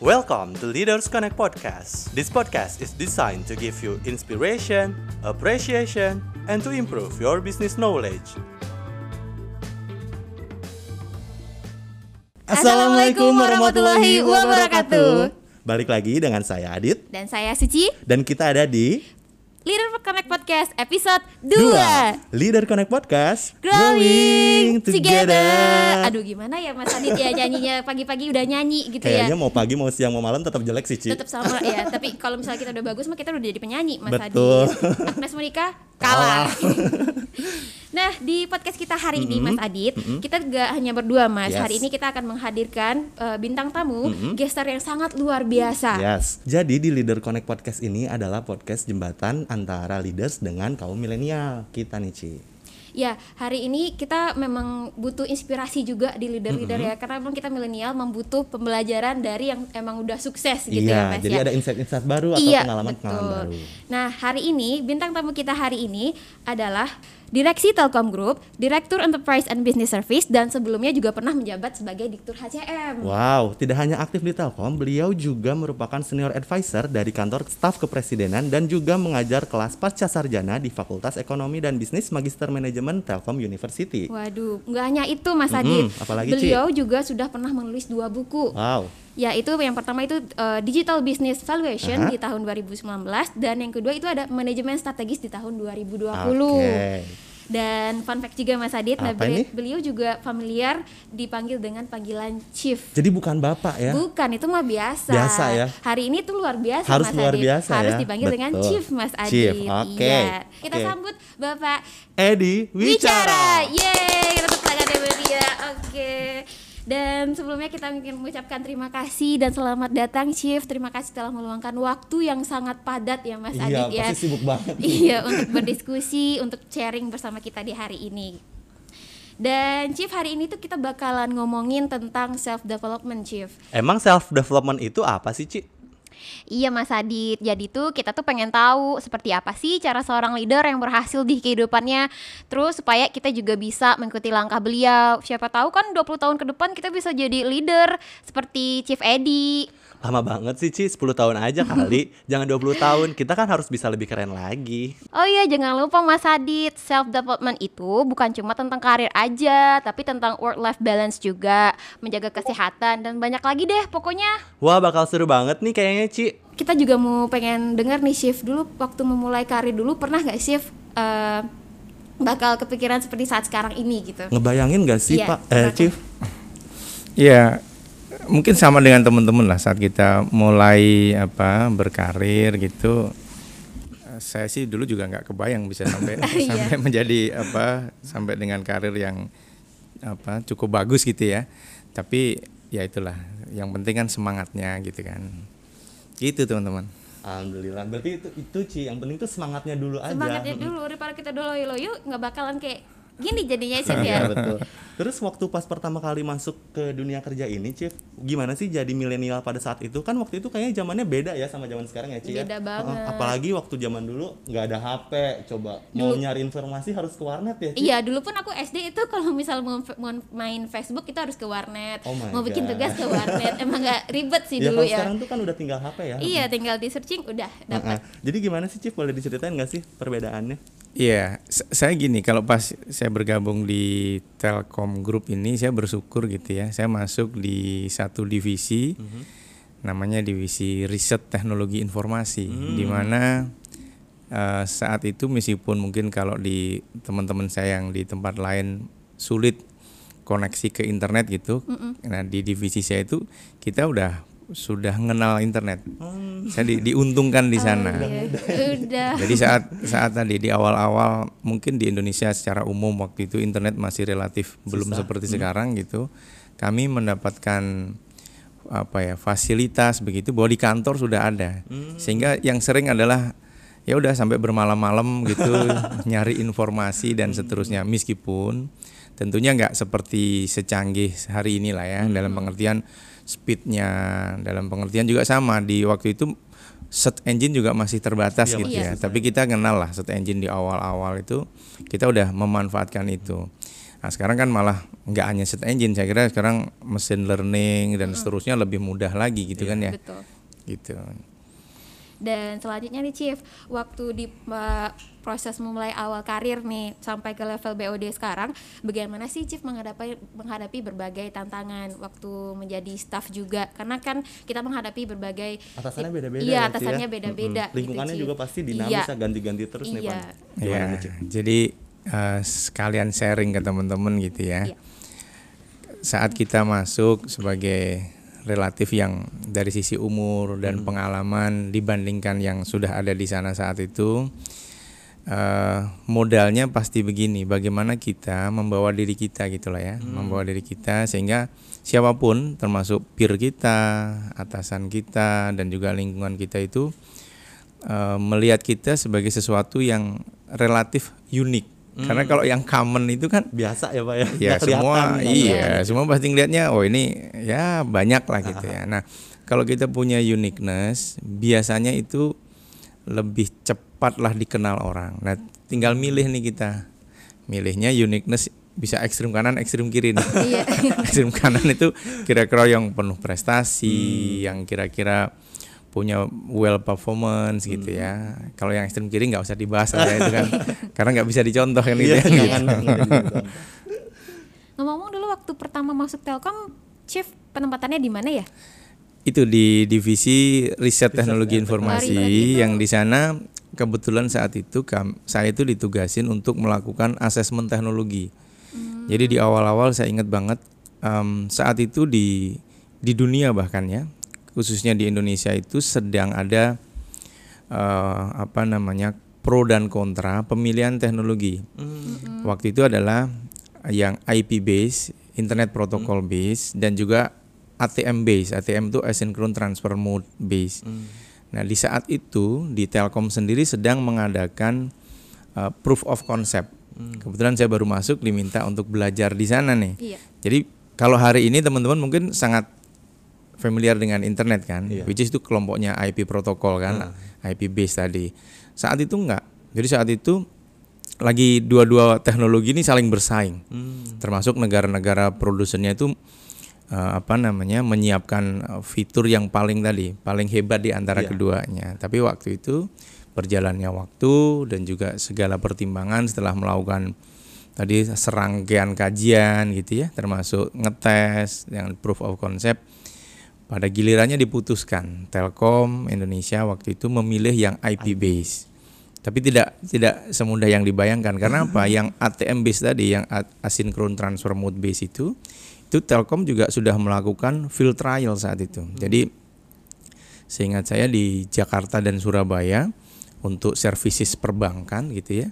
Welcome to Leaders Connect Podcast. This podcast is designed to give you inspiration, appreciation, and to improve your business knowledge. Assalamualaikum warahmatullahi wabarakatuh. Balik lagi dengan saya Adit Dan saya Suci, dan kita ada di Leader Connect Podcast episode 2 dua. Leader Connect Podcast Growing Together. Aduh gimana ya Mas Adit ya nyanyinya? Pagi-pagi udah nyanyi gitu Kayaknya ya mau pagi mau siang mau malam tetap jelek sih Ci. Tetap sama ya. Tapi kalau misalnya kita udah bagus mah kita udah jadi penyanyi Mas Betul. Adit Agnes Monica kalah. Nah di podcast kita hari ini Mas Adit Kita gak hanya berdua Mas. Yes. Hari ini kita akan menghadirkan eh, bintang tamu Gestar yang sangat luar biasa. Yes. Jadi di Leader Connect Podcast ini adalah podcast jembatan antara leaders dengan kaum milenial. Kita nih Ci. Ya, hari ini kita memang butuh inspirasi juga di leader-leader ya, karena memang kita milenial membutuh pembelajaran dari yang emang udah sukses gitu ya, iya, Mas jadi ya. ada insight-insight baru atau iya, pengalaman-pengalaman betul. baru. Nah, hari ini bintang tamu kita hari ini adalah Direksi Telkom Group, Direktur Enterprise and Business Service dan sebelumnya juga pernah menjabat sebagai Diktur HCM. Wow, tidak hanya aktif di Telkom, beliau juga merupakan senior advisor dari kantor staf kepresidenan dan juga mengajar kelas pasca sarjana di Fakultas Ekonomi dan Bisnis Magister Manajemen Telkom University. Waduh, nggak hanya itu Mas Adit. apalagi, Ci? Beliau juga sudah pernah menulis dua buku. Wow, Ya itu yang pertama itu uh, Digital Business Valuation Aha. di tahun 2019 dan yang kedua itu ada Manajemen Strategis di tahun 2020. oke. Dan fun fact juga Mas Adit, nah, ini? beliau juga familiar dipanggil dengan panggilan Chief. Jadi bukan bapak ya? Bukan itu mah biasa. Biasa ya? Hari ini tuh luar biasa Harus Mas luar Adit. biasa Harus ya? dipanggil dengan Betul. Chief Mas Adit. Chief, oke. Iya. Kita Oke. sambut Bapak Edi Wicara. Yeay, kita tepuk tangan ya buat dia. Dan sebelumnya kita ingin mengucapkan terima kasih dan selamat datang Chief. Terima kasih telah meluangkan waktu yang sangat padat ya Mas Iya, Adit ya. pasti sibuk banget. Iya, untuk berdiskusi, untuk sharing bersama kita di hari ini. Dan Chief hari ini tuh kita bakalan ngomongin tentang self development Chief. Emang self development itu apa sih, Ci? Iya Mas Adit, jadi tuh kita tuh pengen tahu seperti apa sih cara seorang leader yang berhasil di kehidupannya. Terus supaya kita juga bisa mengikuti langkah beliau. Siapa tahu kan 20 tahun ke depan kita bisa jadi leader seperti Chief Edi Lama banget sih, Ci. 10 tahun aja kali. Jangan 20 tahun. Kita kan harus bisa lebih keren lagi. Oh iya jangan lupa Mas Adit, self development itu bukan cuma tentang karir aja Tapi tentang work life balance juga Menjaga kesehatan dan banyak lagi deh pokoknya Wah, bakal seru banget nih kayaknya, Ci. kita juga mau pengen dengar nih shift dulu waktu memulai karir dulu pernah nggak shift eh, bakal kepikiran seperti saat sekarang ini gitu Ngebayangin gak sih, Iya, Pak? Eh. Chief? Ya, mungkin sama dengan teman-teman lah saat kita mulai apa berkarir gitu. Saya sih dulu juga nggak kebayang bisa sampai Iya. sampai menjadi apa sampai dengan karir yang apa cukup bagus gitu ya. Tapi ya itulah, yang penting kan semangatnya gitu kan. Gitu teman-teman. Alhamdulillah. Berarti itu itu Ci, yang penting tuh semangatnya dulu aja. semangatnya dulu daripada kita dulu loyo nggak bakalan kayak gini jadinya shift Iya, ya betul. Terus waktu pas pertama kali masuk ke dunia kerja ini, Chief, gimana sih jadi milenial pada saat itu? Kan waktu itu kayaknya zamannya beda ya sama zaman sekarang ya, Ci ya? Beda Heeh, banget. Apalagi waktu zaman dulu nggak ada HP, coba mau nyari informasi harus ke warnet ya, Ci? Iya dulu pun aku SD itu kalau misal mau, mau main Facebook kita harus ke warnet Oh mau bikin God. tugas ke warnet emang nggak ribet sih Ya, dulu kalau ya sekarang tuh kan udah tinggal HP ya. iya tinggal di searching udah dapat Heeh. Jadi gimana sih, Chief? Boleh diceritain nggak sih perbedaannya? Iya, s- saya gini kalau pas saya bergabung di Telkom Group ini saya bersyukur gitu ya. Saya masuk di satu divisi namanya divisi riset teknologi informasi di mana eh, saat itu meskipun mungkin kalau di teman-teman saya yang di tempat lain sulit koneksi ke internet gitu. Nah, di divisi saya itu kita udah sudah mengenal internet. Saya di- diuntungkan di sana. Iya, udah Jadi saat saat tadi di awal-awal mungkin di Indonesia secara umum waktu itu internet masih relatif belum seperti sekarang gitu. Kami mendapatkan apa ya fasilitas begitu bahwa di kantor sudah ada. Sehingga yang sering adalah ya udah sampai bermalam-malam gitu nyari informasi dan seterusnya. Meskipun tentunya nggak seperti secanggih hari ini lah ya dalam pengertian speednya dalam pengertian juga sama di waktu itu search engine juga masih terbatas Iya, gitu masih ya tapi kita kenal lah search engine di awal-awal itu kita udah memanfaatkan itu Nah sekarang kan malah nggak hanya set engine, saya kira sekarang mesin learning dan seterusnya lebih mudah lagi gitu kan ya. Betul. Gitu. Dan selanjutnya nih Chief, waktu di uh, proses memulai awal karir nih sampai ke level BOD sekarang, bagaimana sih Chief menghadapi menghadapi berbagai tantangan waktu menjadi staff juga? Karena kan kita menghadapi berbagai Atasannya beda-beda Iya, ya, atasannya ya? beda-beda. Mm-mm. Lingkungannya gitu, juga Chief. pasti dinamis Iya. ya, ganti-ganti terus nih, Iya. Ya, nih, Cip? jadi eh, sekalian sharing ke teman-teman gitu ya. Iya. Saat kita masuk sebagai relatif yang dari sisi umur dan pengalaman dibandingkan yang sudah ada di sana saat itu, eh, modalnya pasti begini. Bagaimana kita membawa diri kita gitulah ya, membawa diri kita sehingga siapa pun, termasuk peer kita, atasan kita, dan juga lingkungan kita itu eh, melihat kita sebagai sesuatu yang relatif unik. Karena kalau yang common itu kan Biasa ya Pak ya? ya semua gitu. iya semua pasti ngelihatnya oh ini ya banyak lah gitu ya. Nah kalau kita punya uniqueness biasanya itu lebih cepat lah dikenal orang. Nah tinggal milih nih kita milihnya uniqueness bisa ekstrim kanan ekstrim kiri nih. Iya. ekstrim kanan itu kira-kira yang penuh prestasi, yang kira-kira punya well performance gitu ya. Kalau yang ekstrim kiri nggak usah dibahas lah ya itu kan, karena nggak bisa dicontoh kan gitu. Iya, ya. gitu. Ngomong-ngomong dulu waktu pertama masuk Telkom, Chief penempatannya di mana ya? Itu di divisi riset teknologi informasi Oh, riset itu. yang di sana kebetulan saat itu saya itu ditugasin untuk melakukan asesmen teknologi. Jadi di awal-awal saya ingat banget em, saat itu di di dunia bahkan ya khususnya di Indonesia itu sedang ada eh, apa namanya pro dan kontra pemilihan teknologi. Waktu itu adalah yang IP base, Internet Protocol base dan juga ATM base. ATM itu asynchronous transfer mode base. Nah, di saat itu di Telkom sendiri sedang mengadakan uh, proof of concept. Kebetulan saya baru masuk diminta untuk belajar di sana nih. Iya. Jadi kalau hari ini teman-teman mungkin sangat familiar dengan internet kan, Iya. which is itu kelompoknya IP protokol kan, IP base tadi. Saat itu enggak. Jadi saat itu lagi dua-dua teknologi ini saling bersaing. Termasuk negara-negara produsennya itu eh, apa namanya menyiapkan eh, fitur yang paling tadi, paling hebat di antara Iya. keduanya. Tapi waktu itu berjalannya waktu dan juga segala pertimbangan setelah melakukan tadi serangkaian kajian gitu ya, termasuk ngetes yang proof of concept pada gilirannya diputuskan Telkom Indonesia waktu itu memilih yang IP base. Tapi tidak tidak semudah yang dibayangkan karena apa? Yang ATM base tadi yang a- asynchronous transfer mode base itu itu Telkom juga sudah melakukan field trial saat itu. Jadi seingat saya di Jakarta dan Surabaya untuk services perbankan gitu ya.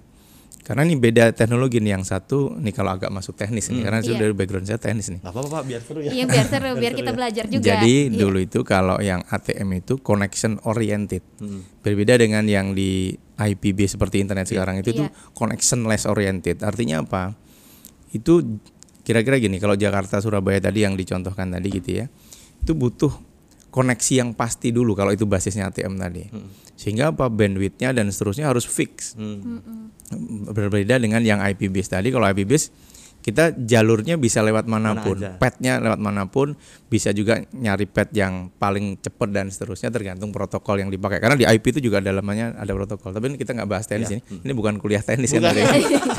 Karena ini beda teknologi nih yang satu nih kalau agak masuk teknis nih karena Iya. sudah dari background saya teknis nih. Apa-apa Pak, biar seru ya. Iya biar seru, biar kita belajar juga. Jadi Iya. dulu itu kalau yang ATM itu connection oriented. Hmm. Berbeda dengan yang di IPB seperti internet sekarang itu tuh Iya. connection less oriented. Artinya apa? Itu kira-kira gini, kalau Jakarta Surabaya tadi yang dicontohkan tadi gitu ya. Itu butuh koneksi yang pasti dulu kalau itu basisnya ATM tadi. Sehingga apa bandwidthnya dan seterusnya harus fix. Hmm. Berbeda dengan yang IP base tadi. Kalau IP base kita jalurnya bisa lewat mana pun, aja. petnya lewat mana pun, bisa juga nyari pet yang paling cepat dan seterusnya tergantung protokol yang dipakai. Karena di IP itu juga ada namanya ada protokol. Tapi ini kita nggak bahas teknis Iya. ini. Ini bukan kuliah teknis kan. Bukan. tadi.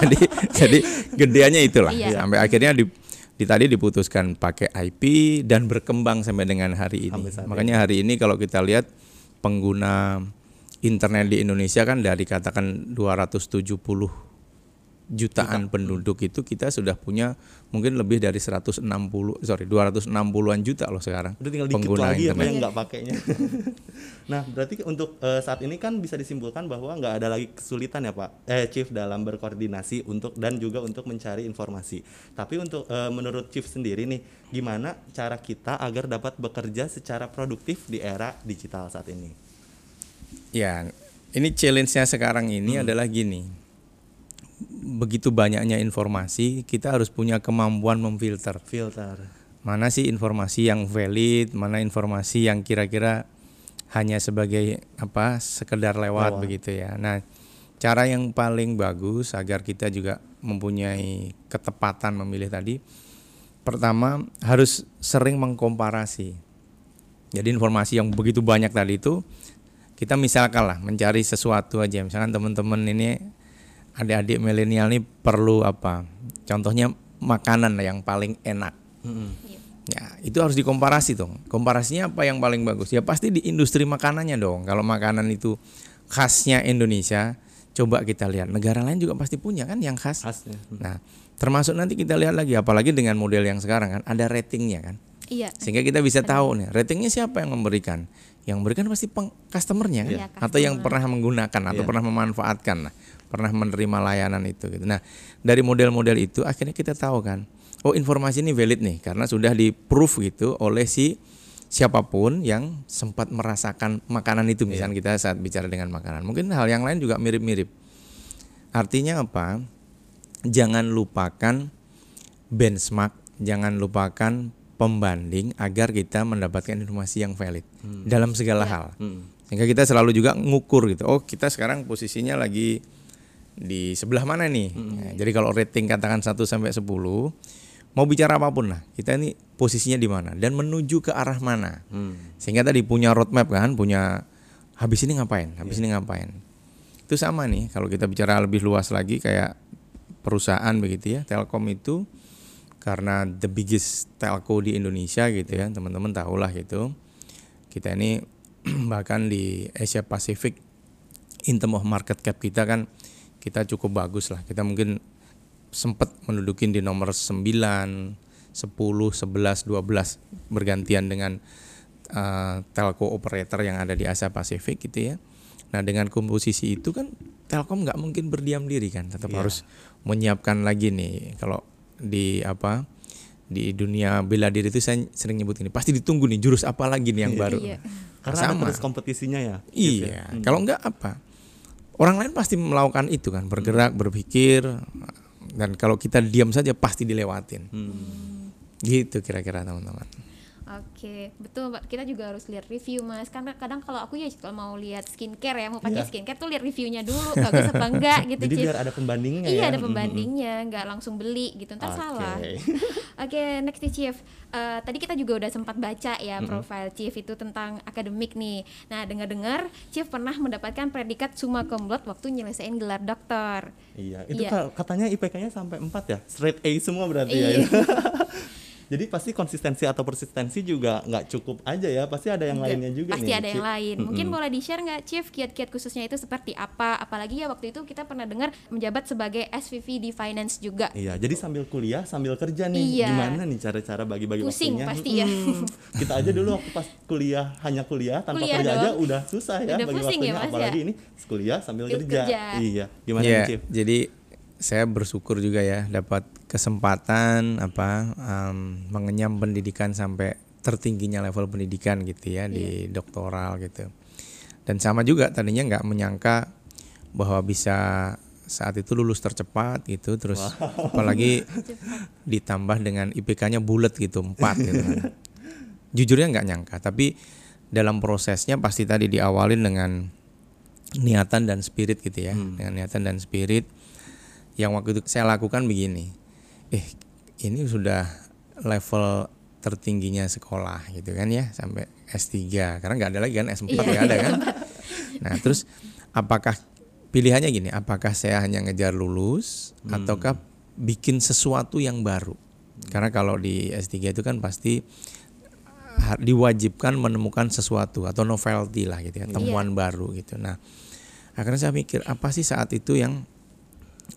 jadi jadi gedeannya itulah. Iya. Sampai akhirnya di, di tadi diputuskan pakai IP dan berkembang sampai dengan hari ini. Makanya hari ini kalau kita lihat pengguna internet di Indonesia kan dari katakan 270 jutaan penduduk itu kita sudah punya mungkin lebih dari 160 sorry 260-an juta loh sekarang Udah tinggal dikit pengguna lagi ya Pak internet. yang nggak pakainya. nah berarti untuk eh, saat ini kan bisa disimpulkan bahwa nggak ada lagi kesulitan ya Pak, eh Chief dalam berkoordinasi untuk dan juga untuk mencari informasi. Tapi untuk eh, menurut Chief sendiri nih, gimana cara kita agar dapat bekerja secara produktif di era digital saat ini? Ya, ini challenge-nya sekarang ini adalah gini. Begitu banyaknya informasi, kita harus punya kemampuan memfilter. Filter. Mana sih informasi yang valid, mana informasi yang kira-kira hanya sebagai apa? sekedar lewat, Lewat. begitu ya. Nah, cara yang paling bagus agar kita juga mempunyai ketepatan memilih tadi pertama harus sering mengkomparasi jadi informasi yang begitu banyak tadi itu kita misalkan lah mencari sesuatu aja misalkan teman-teman ini adik-adik milenial ini perlu apa contohnya makanan yang paling enak Ya, itu harus dikomparasi dong. Komparasinya apa yang paling bagus? Ya pasti di industri makanannya dong. Kalau makanan itu khasnya Indonesia, coba kita lihat negara lain juga pasti punya kan yang khas. Khasnya. Nah, termasuk nanti kita lihat lagi apalagi dengan model yang sekarang kan ada ratingnya kan. Iya. Sehingga kita bisa tahu nih ratingnya siapa yang memberikan. Yang memberikan pasti peng, customernya kan? Iya, atau yang customer. pernah menggunakan atau Iya. pernah memanfaatkan lah, pernah menerima layanan itu gitu. Nah, dari model-model itu akhirnya kita tahu kan, oh informasi ini valid nih karena sudah di proof gitu oleh si siapa pun yang sempat merasakan makanan itu misalnya kita saat bicara dengan makanan. Mungkin hal yang lain juga mirip-mirip. Artinya apa? Jangan lupakan benchmark, jangan lupakan pembanding agar kita mendapatkan informasi yang valid dalam segala hal. Hmm. Sehingga kita selalu juga ngukur gitu. Oh, kita sekarang posisinya lagi di sebelah mana nih? Nah, jadi kalau rating katakan 1 sampai 10, mau bicara apa pun lah, kita ini posisinya di mana dan menuju ke arah mana. Hmm. Sehingga tadi punya roadmap kan, punya habis ini ngapain, habis ini ngapain. Itu sama nih kalau kita bicara lebih luas lagi kayak perusahaan begitu ya, Telkom itu karena the biggest telco di Indonesia gitu ya, teman-teman tahulah gitu. Kita ini bahkan di Asia Pacific in term of market cap kita kan kita cukup bagus lah. Kita mungkin sempat mendudukin di nomor 9, 10, 11, 12 bergantian dengan uh, telco operator yang ada di Asia Pasifik gitu ya. Nah dengan komposisi itu kan Telkom nggak mungkin berdiam diri kan, tetap Iya. harus menyiapkan lagi nih. Kalau di apa di dunia bela diri itu saya sering nyebut ini pasti ditunggu nih jurus apa lagi nih yang baru. Iya. Karena ada Sama. terus kompetisinya ya. Iya, kalau enggak apa? Orang lain pasti melakukan itu kan, bergerak, berpikir, dan kalau kita diam saja pasti dilewatin. Hmm. Gitu kira-kira teman-teman. Oke, betul Mbak. Kita juga harus lihat review Mas. Karena kadang kalau aku ya kalau mau lihat skincare ya, mau pakai Iya. skincare tuh lihat reviewnya dulu, bagus apa enggak gitu. Jadi Cip. biar ada pembandingnya Iya ya. ada Hmm. pembandingnya, nggak langsung beli gitu. Ntar Oke. salah. Oke, next nih Chief. Eh, tadi kita juga udah sempat baca ya profil Chief itu tentang akademik nih. Nah, dengar-dengar Chief pernah mendapatkan predikat summa cum laude waktu nyelesain gelar dokter. Iya, itu Iya. ka- katanya IPK-nya sampai 4 ya. Straight A semua berarti ya. Jadi pasti konsistensi atau persistensi juga nggak cukup aja ya. Pasti ada yang lainnya juga Pasti nih. ada yang lain. Mungkin boleh di-share nggak Chief kiat-kiat khususnya itu seperti apa? Apalagi ya waktu itu kita pernah dengar menjabat sebagai SVP di finance juga. Iya, jadi sambil kuliah, sambil kerja nih, Iya. gimana nih cara-cara bagi-bagi Pusing waktunya? pasti ya. Mm-mm. Kita aja dulu waktu pas kuliah hanya kuliah tanpa Kuliah kerja aja doang. udah susah ya Udah bagi pusing ya, waktunya, Mas, ya? apalagi ini kuliah sambil kerja. kerja. Iya, gimana Iya, nih, Cip? jadi saya bersyukur juga ya dapat kesempatan apa um, mengenyam pendidikan sampai tertingginya level pendidikan gitu ya di doktoral gitu. Dan sama juga tadinya nggak menyangka bahwa bisa saat itu lulus tercepat gitu terus apalagi ditambah dengan IPK-nya bulat gitu 4 gitu kan. Jujurnya nggak nyangka, tapi dalam prosesnya pasti tadi diawalin dengan niatan dan spirit gitu ya. Dengan niatan dan spirit yang waktu itu saya lakukan begini. Eh, ini sudah level tertingginya sekolah gitu kan ya sampai S3 karena nggak ada lagi kan S4 Iya. nggak ada kan. Nah, terus apakah pilihannya gini, apakah saya hanya ngejar lulus ataukah bikin sesuatu yang baru? Karena kalau di S3 itu kan pasti diwajibkan menemukan sesuatu atau novelty lah gitu ya, temuan baru gitu. Nah, akhirnya saya mikir apa sih saat itu yang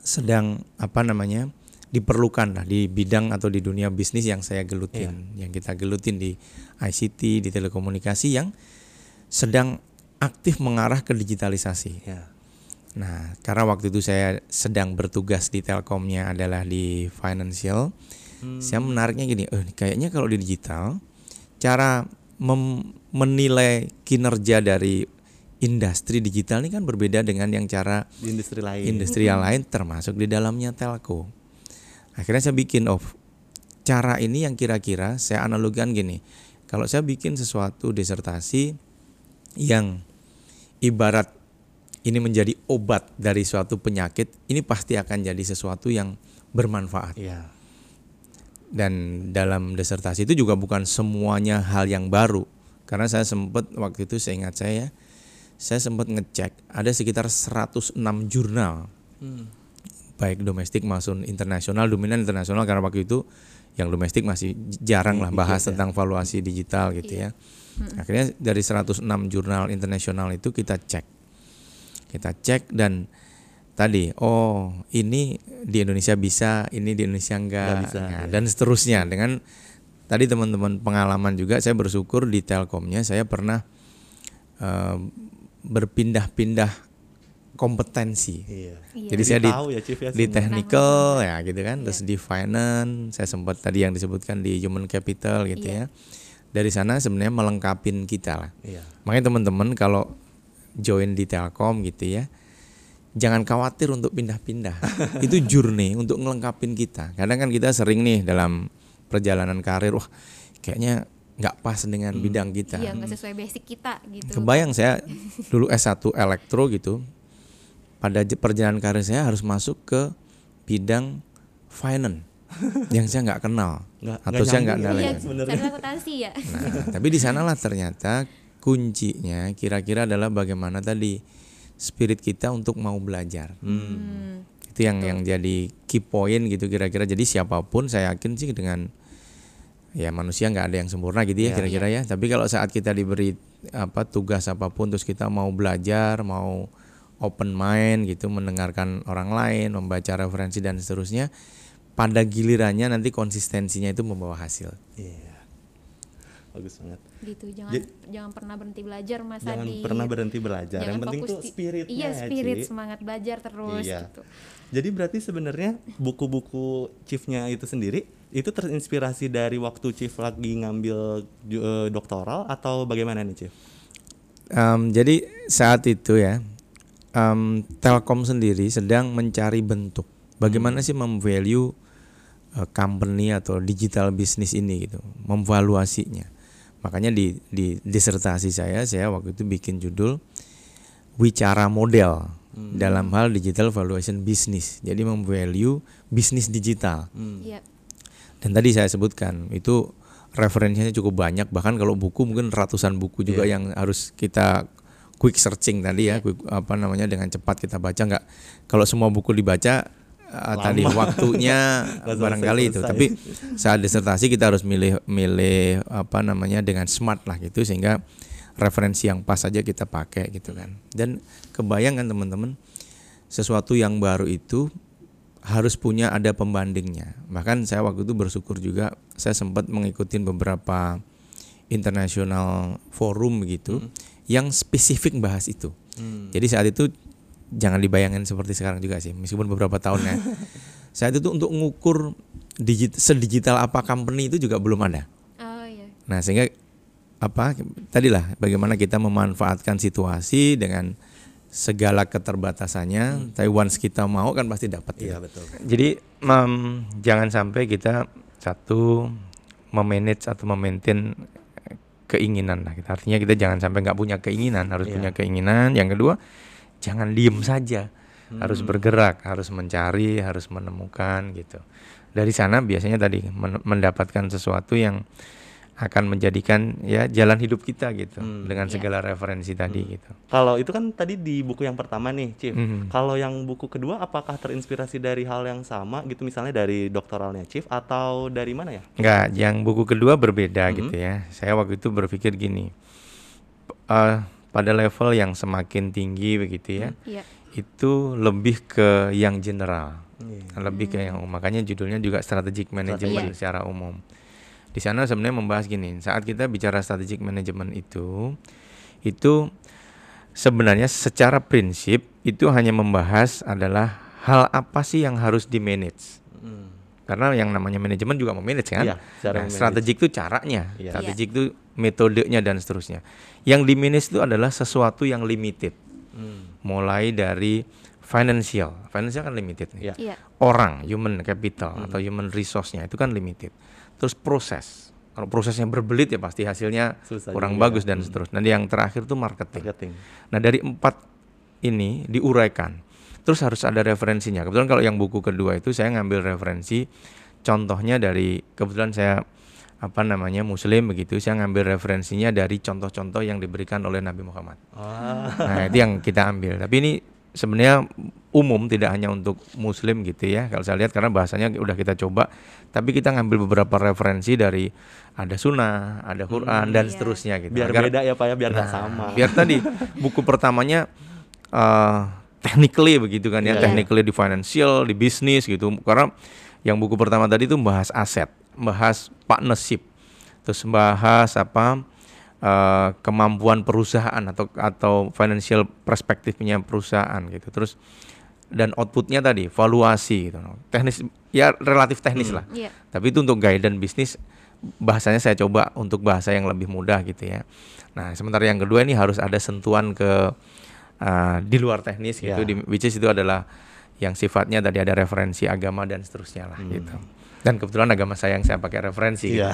sedang apa namanya diperlukan lah di bidang atau di dunia bisnis yang saya gelutin, yang kita gelutin di ICT, di telekomunikasi yang sedang aktif mengarah ke digitalisasi. Ya. Nah, karena waktu itu saya sedang bertugas di Telkomnya adalah di financial, saya menariknya gini, eh kayaknya kalau di digital, cara mem- menilai kinerja dari industri digital ini kan berbeda dengan yang cara Di industri lain. industri yang lain termasuk di dalamnya telco. Akhirnya saya bikin oh cara ini yang kira-kira saya analogikan gini. Kalau saya bikin sesuatu disertasi yang ibarat ini menjadi obat dari suatu penyakit, ini pasti akan jadi sesuatu yang bermanfaat. Iya. Dan dalam disertasi itu juga bukan semuanya hal yang baru. Karena saya sempat waktu itu saya ingat saya saya sempat ngecek ada sekitar 106 jurnal. Hmm. baik domestik maupun internasional dominan internasional karena waktu itu yang domestik masih jarang lah bahas tentang valuasi digital gitu ya. Akhirnya dari 106 jurnal internasional itu kita cek. Kita cek dan tadi oh ini di Indonesia bisa ini di Indonesia enggak. Nggak bisa, Nah, ya. dan seterusnya. Dengan tadi teman-teman pengalaman juga saya bersyukur di Telkomnya saya pernah eh, berpindah-pindah kompetensi Iya. Iya. jadi saya di, tahu ya Chief ya di technical ya gitu kan, terus di finance, saya sempat tadi yang disebutkan di human capital gitu ya. Dari sana sebenarnya melengkapin kita lah. Iya. Makanya teman-teman kalau join di Telkom gitu ya, jangan khawatir untuk pindah-pindah. Itu journey untuk ngelengkapin kita. Kadang kan kita sering nih dalam perjalanan karir, wah kayaknya nggak pas dengan bidang kita. Iya, nggak sesuai basic kita gitu. Kebayang saya dulu S1 elektro gitu. Pada perjalanan karir saya harus masuk ke bidang finance yang saya nggak kenal Nggak- atau saya nggak ya, kenal. Iya, akuntansi ya. Nah, tapi di sanalah ternyata kuncinya kira-kira adalah bagaimana tadi spirit kita untuk mau belajar. Hmm. Itu yang yang jadi key point gitu kira-kira. Jadi siapa pun saya yakin sih dengan ya manusia nggak ada yang sempurna gitu ya Iya. kira-kira ya. Tapi kalau saat kita diberi apa tugas apa pun terus kita mau belajar, mau open mind gitu, mendengarkan orang lain, membaca referensi dan seterusnya, pada gilirannya nanti konsistensinya itu membawa hasil. Iya. Bagus banget. Gitu, jangan Jadi- jangan pernah berhenti belajar Mas Jangan Adi. pernah berhenti belajar. Jangan yang penting tuh spiritnya Iya, ya, spirit semangat belajar terus Iya. gitu. Jadi berarti sebenarnya buku-buku Chiefnya itu sendiri itu terinspirasi dari waktu Chief lagi ngambil eh, doktoral atau bagaimana nih Chief? Em, jadi saat itu ya em, Telkom sendiri sedang mencari bentuk bagaimana sih memvalue eh, company atau digital bisnis ini gitu, memvaluasinya. Makanya di di disertasi saya saya waktu itu bikin judul Wicara Model dalam hal digital valuation bisnis. Jadi memvalue bisnis digital. Iya. Dan tadi saya sebutkan itu referensinya cukup banyak bahkan kalau buku mungkin ratusan buku juga yang harus kita quick searching tadi ya, quick, apa namanya dengan cepat kita baca nggak kalau semua buku dibaca uh, tadi waktunya barangkali itu. Tapi saat disertasi kita harus milih milih apa namanya dengan smart lah gitu sehingga referensi yang pas saja kita pakai gitu kan. Dan kebayang kan teman-teman sesuatu yang baru itu harus punya ada pembandingnya. Bahkan saya waktu itu bersyukur juga saya sempat mengikuti beberapa international forum gitu yang spesifik bahas itu. Jadi saat itu jangan dibayangkan seperti sekarang juga sih, meskipun beberapa tahun ya. saat itu untuk mengukur digit, sedigital apa company itu juga belum ada. Oh iya. Nah, sehingga apa tadilah bagaimana kita memanfaatkan situasi dengan segala keterbatasannya, tapi once kita mau kan pasti dapat. gitu. Iya betul. Jadi mem, jangan sampai kita satu memanage atau memaintain keinginan lah. Kita artinya kita jangan sampai nggak punya keinginan, harus Iya. punya keinginan. Yang kedua, jangan diem saja, harus bergerak, harus mencari, harus menemukan gitu. Dari sana biasanya tadi men- mendapatkan sesuatu yang akan menjadikan ya jalan hidup kita gitu dengan Iya. segala referensi tadi gitu. Kalau itu kan tadi di buku yang pertama nih, Chief. Mhm. Kalau yang buku kedua apakah terinspirasi dari hal yang sama gitu misalnya dari doktoralnya Chief atau dari mana ya? Enggak, yang buku kedua berbeda gitu ya. Saya waktu itu berpikir gini, eh, pada level yang semakin tinggi begitu ya, Iya. itu lebih ke yang general, Iya. lebih ke yang makanya judulnya juga strategic management Iya. secara umum. Di sana sebenarnya membahas gini, saat kita bicara strategic management itu, itu sebenarnya secara prinsip itu hanya membahas adalah hal apa sih yang harus di manage. Hmm. Karena yang namanya manajemen juga memanage kan. Iya, cara Nah, strategik itu caranya, Iya. strategik itu metodenya dan seterusnya. Yang di manage itu adalah sesuatu yang limited. Hmm. Mulai dari financial, financial kan limited nih. Iya. Iya. Orang, human capital atau human resource-nya itu kan limited. Terus proses. Kalau prosesnya berbelit ya pasti hasilnya Susah kurang juga. bagus dan seterusnya. Nanti yang terakhir tuh marketing. Marketing. Nah dari empat ini diuraikan. Terus harus ada referensinya. Kebetulan kalau yang buku kedua itu saya ngambil referensi contohnya dari kebetulan saya apa namanya muslim begitu saya ngambil referensinya dari contoh-contoh yang diberikan oleh Nabi Muhammad. Nah, itu yang kita ambil. Tapi ini sebenarnya umum tidak hanya untuk muslim gitu ya. Kalau saya lihat karena bahasanya udah kita coba, tapi kita ngambil beberapa referensi dari ada sunnah, ada Quran dan iya. seterusnya gitu. Biar Agar- beda ya Pak ya, biar Nah, sama. Biar tadi buku pertamanya uh, technically begitu kan ya, Iya. technically di financial, di bisnis gitu. Karena yang buku pertama tadi itu bahas aset, bahas partnership, terus bahas apa uh, kemampuan perusahaan atau atau financial perspektifnya perusahaan gitu. Terus dan outputnya tadi valuasi gitu. Teknis ya relatif teknis lah. Iya. Tapi itu untuk guidance bisnis bahasanya saya coba untuk bahasa yang lebih mudah gitu ya. Nah, sementara yang kedua ini harus ada sentuhan ke uh, di luar teknis gitu, Ya. di, which is itu adalah yang sifatnya tadi ada referensi agama dan seterusnya lah gitu. Dan kebetulan agama saya yang saya pakai referensi. Iya.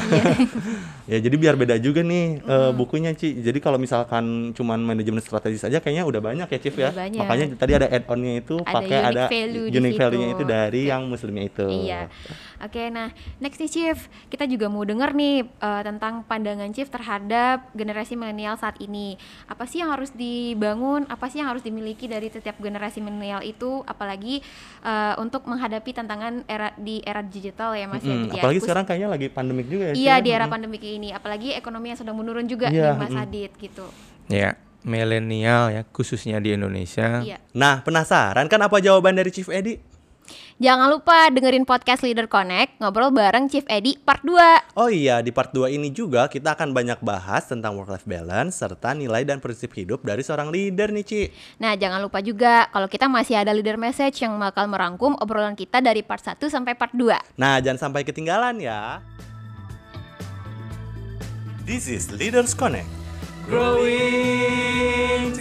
ya jadi biar beda juga nih eh, bukunya Ci. Jadi kalau misalkan cuman manajemen strategis aja kayaknya udah banyak ya Chief ya. Banyak. Makanya tadi ada add-onnya itu Ada pakai unique ada unique value-nya itu dari yang muslimnya itu. Iya. Oke, nah next nih Chief, kita juga mau denger nih eh, tentang pandangan Chief terhadap generasi milenial saat ini. Apa sih yang harus dibangun? Apa sih yang harus dimiliki dari setiap generasi milenial itu? Apalagi eh, untuk menghadapi tantangan era di era digital ya Mas ya. Mm, Jadi ya, apalagi khusus- sekarang kayaknya lagi pandemik juga ya. Iya ya? di era Mm. pandemi ini, apalagi ekonomi yang sedang menurun juga Iya, nih Mas mm. Adit gitu. Ya, milenial ya khususnya di Indonesia. Iya. Nah, penasaran kan apa jawaban dari Chief Edi? Jangan lupa dengerin podcast Leader Connect, ngobrol bareng Chief Edi part 2. Oh iya, di part 2 ini juga kita akan banyak bahas tentang work life balance serta nilai dan prinsip hidup dari seorang leader nih, Ci. Nah, jangan lupa juga kalau kita masih ada leader message yang bakal merangkum obrolan kita dari part 1 sampai part 2. Nah, jangan sampai ketinggalan ya. This is Leaders Connect. Growing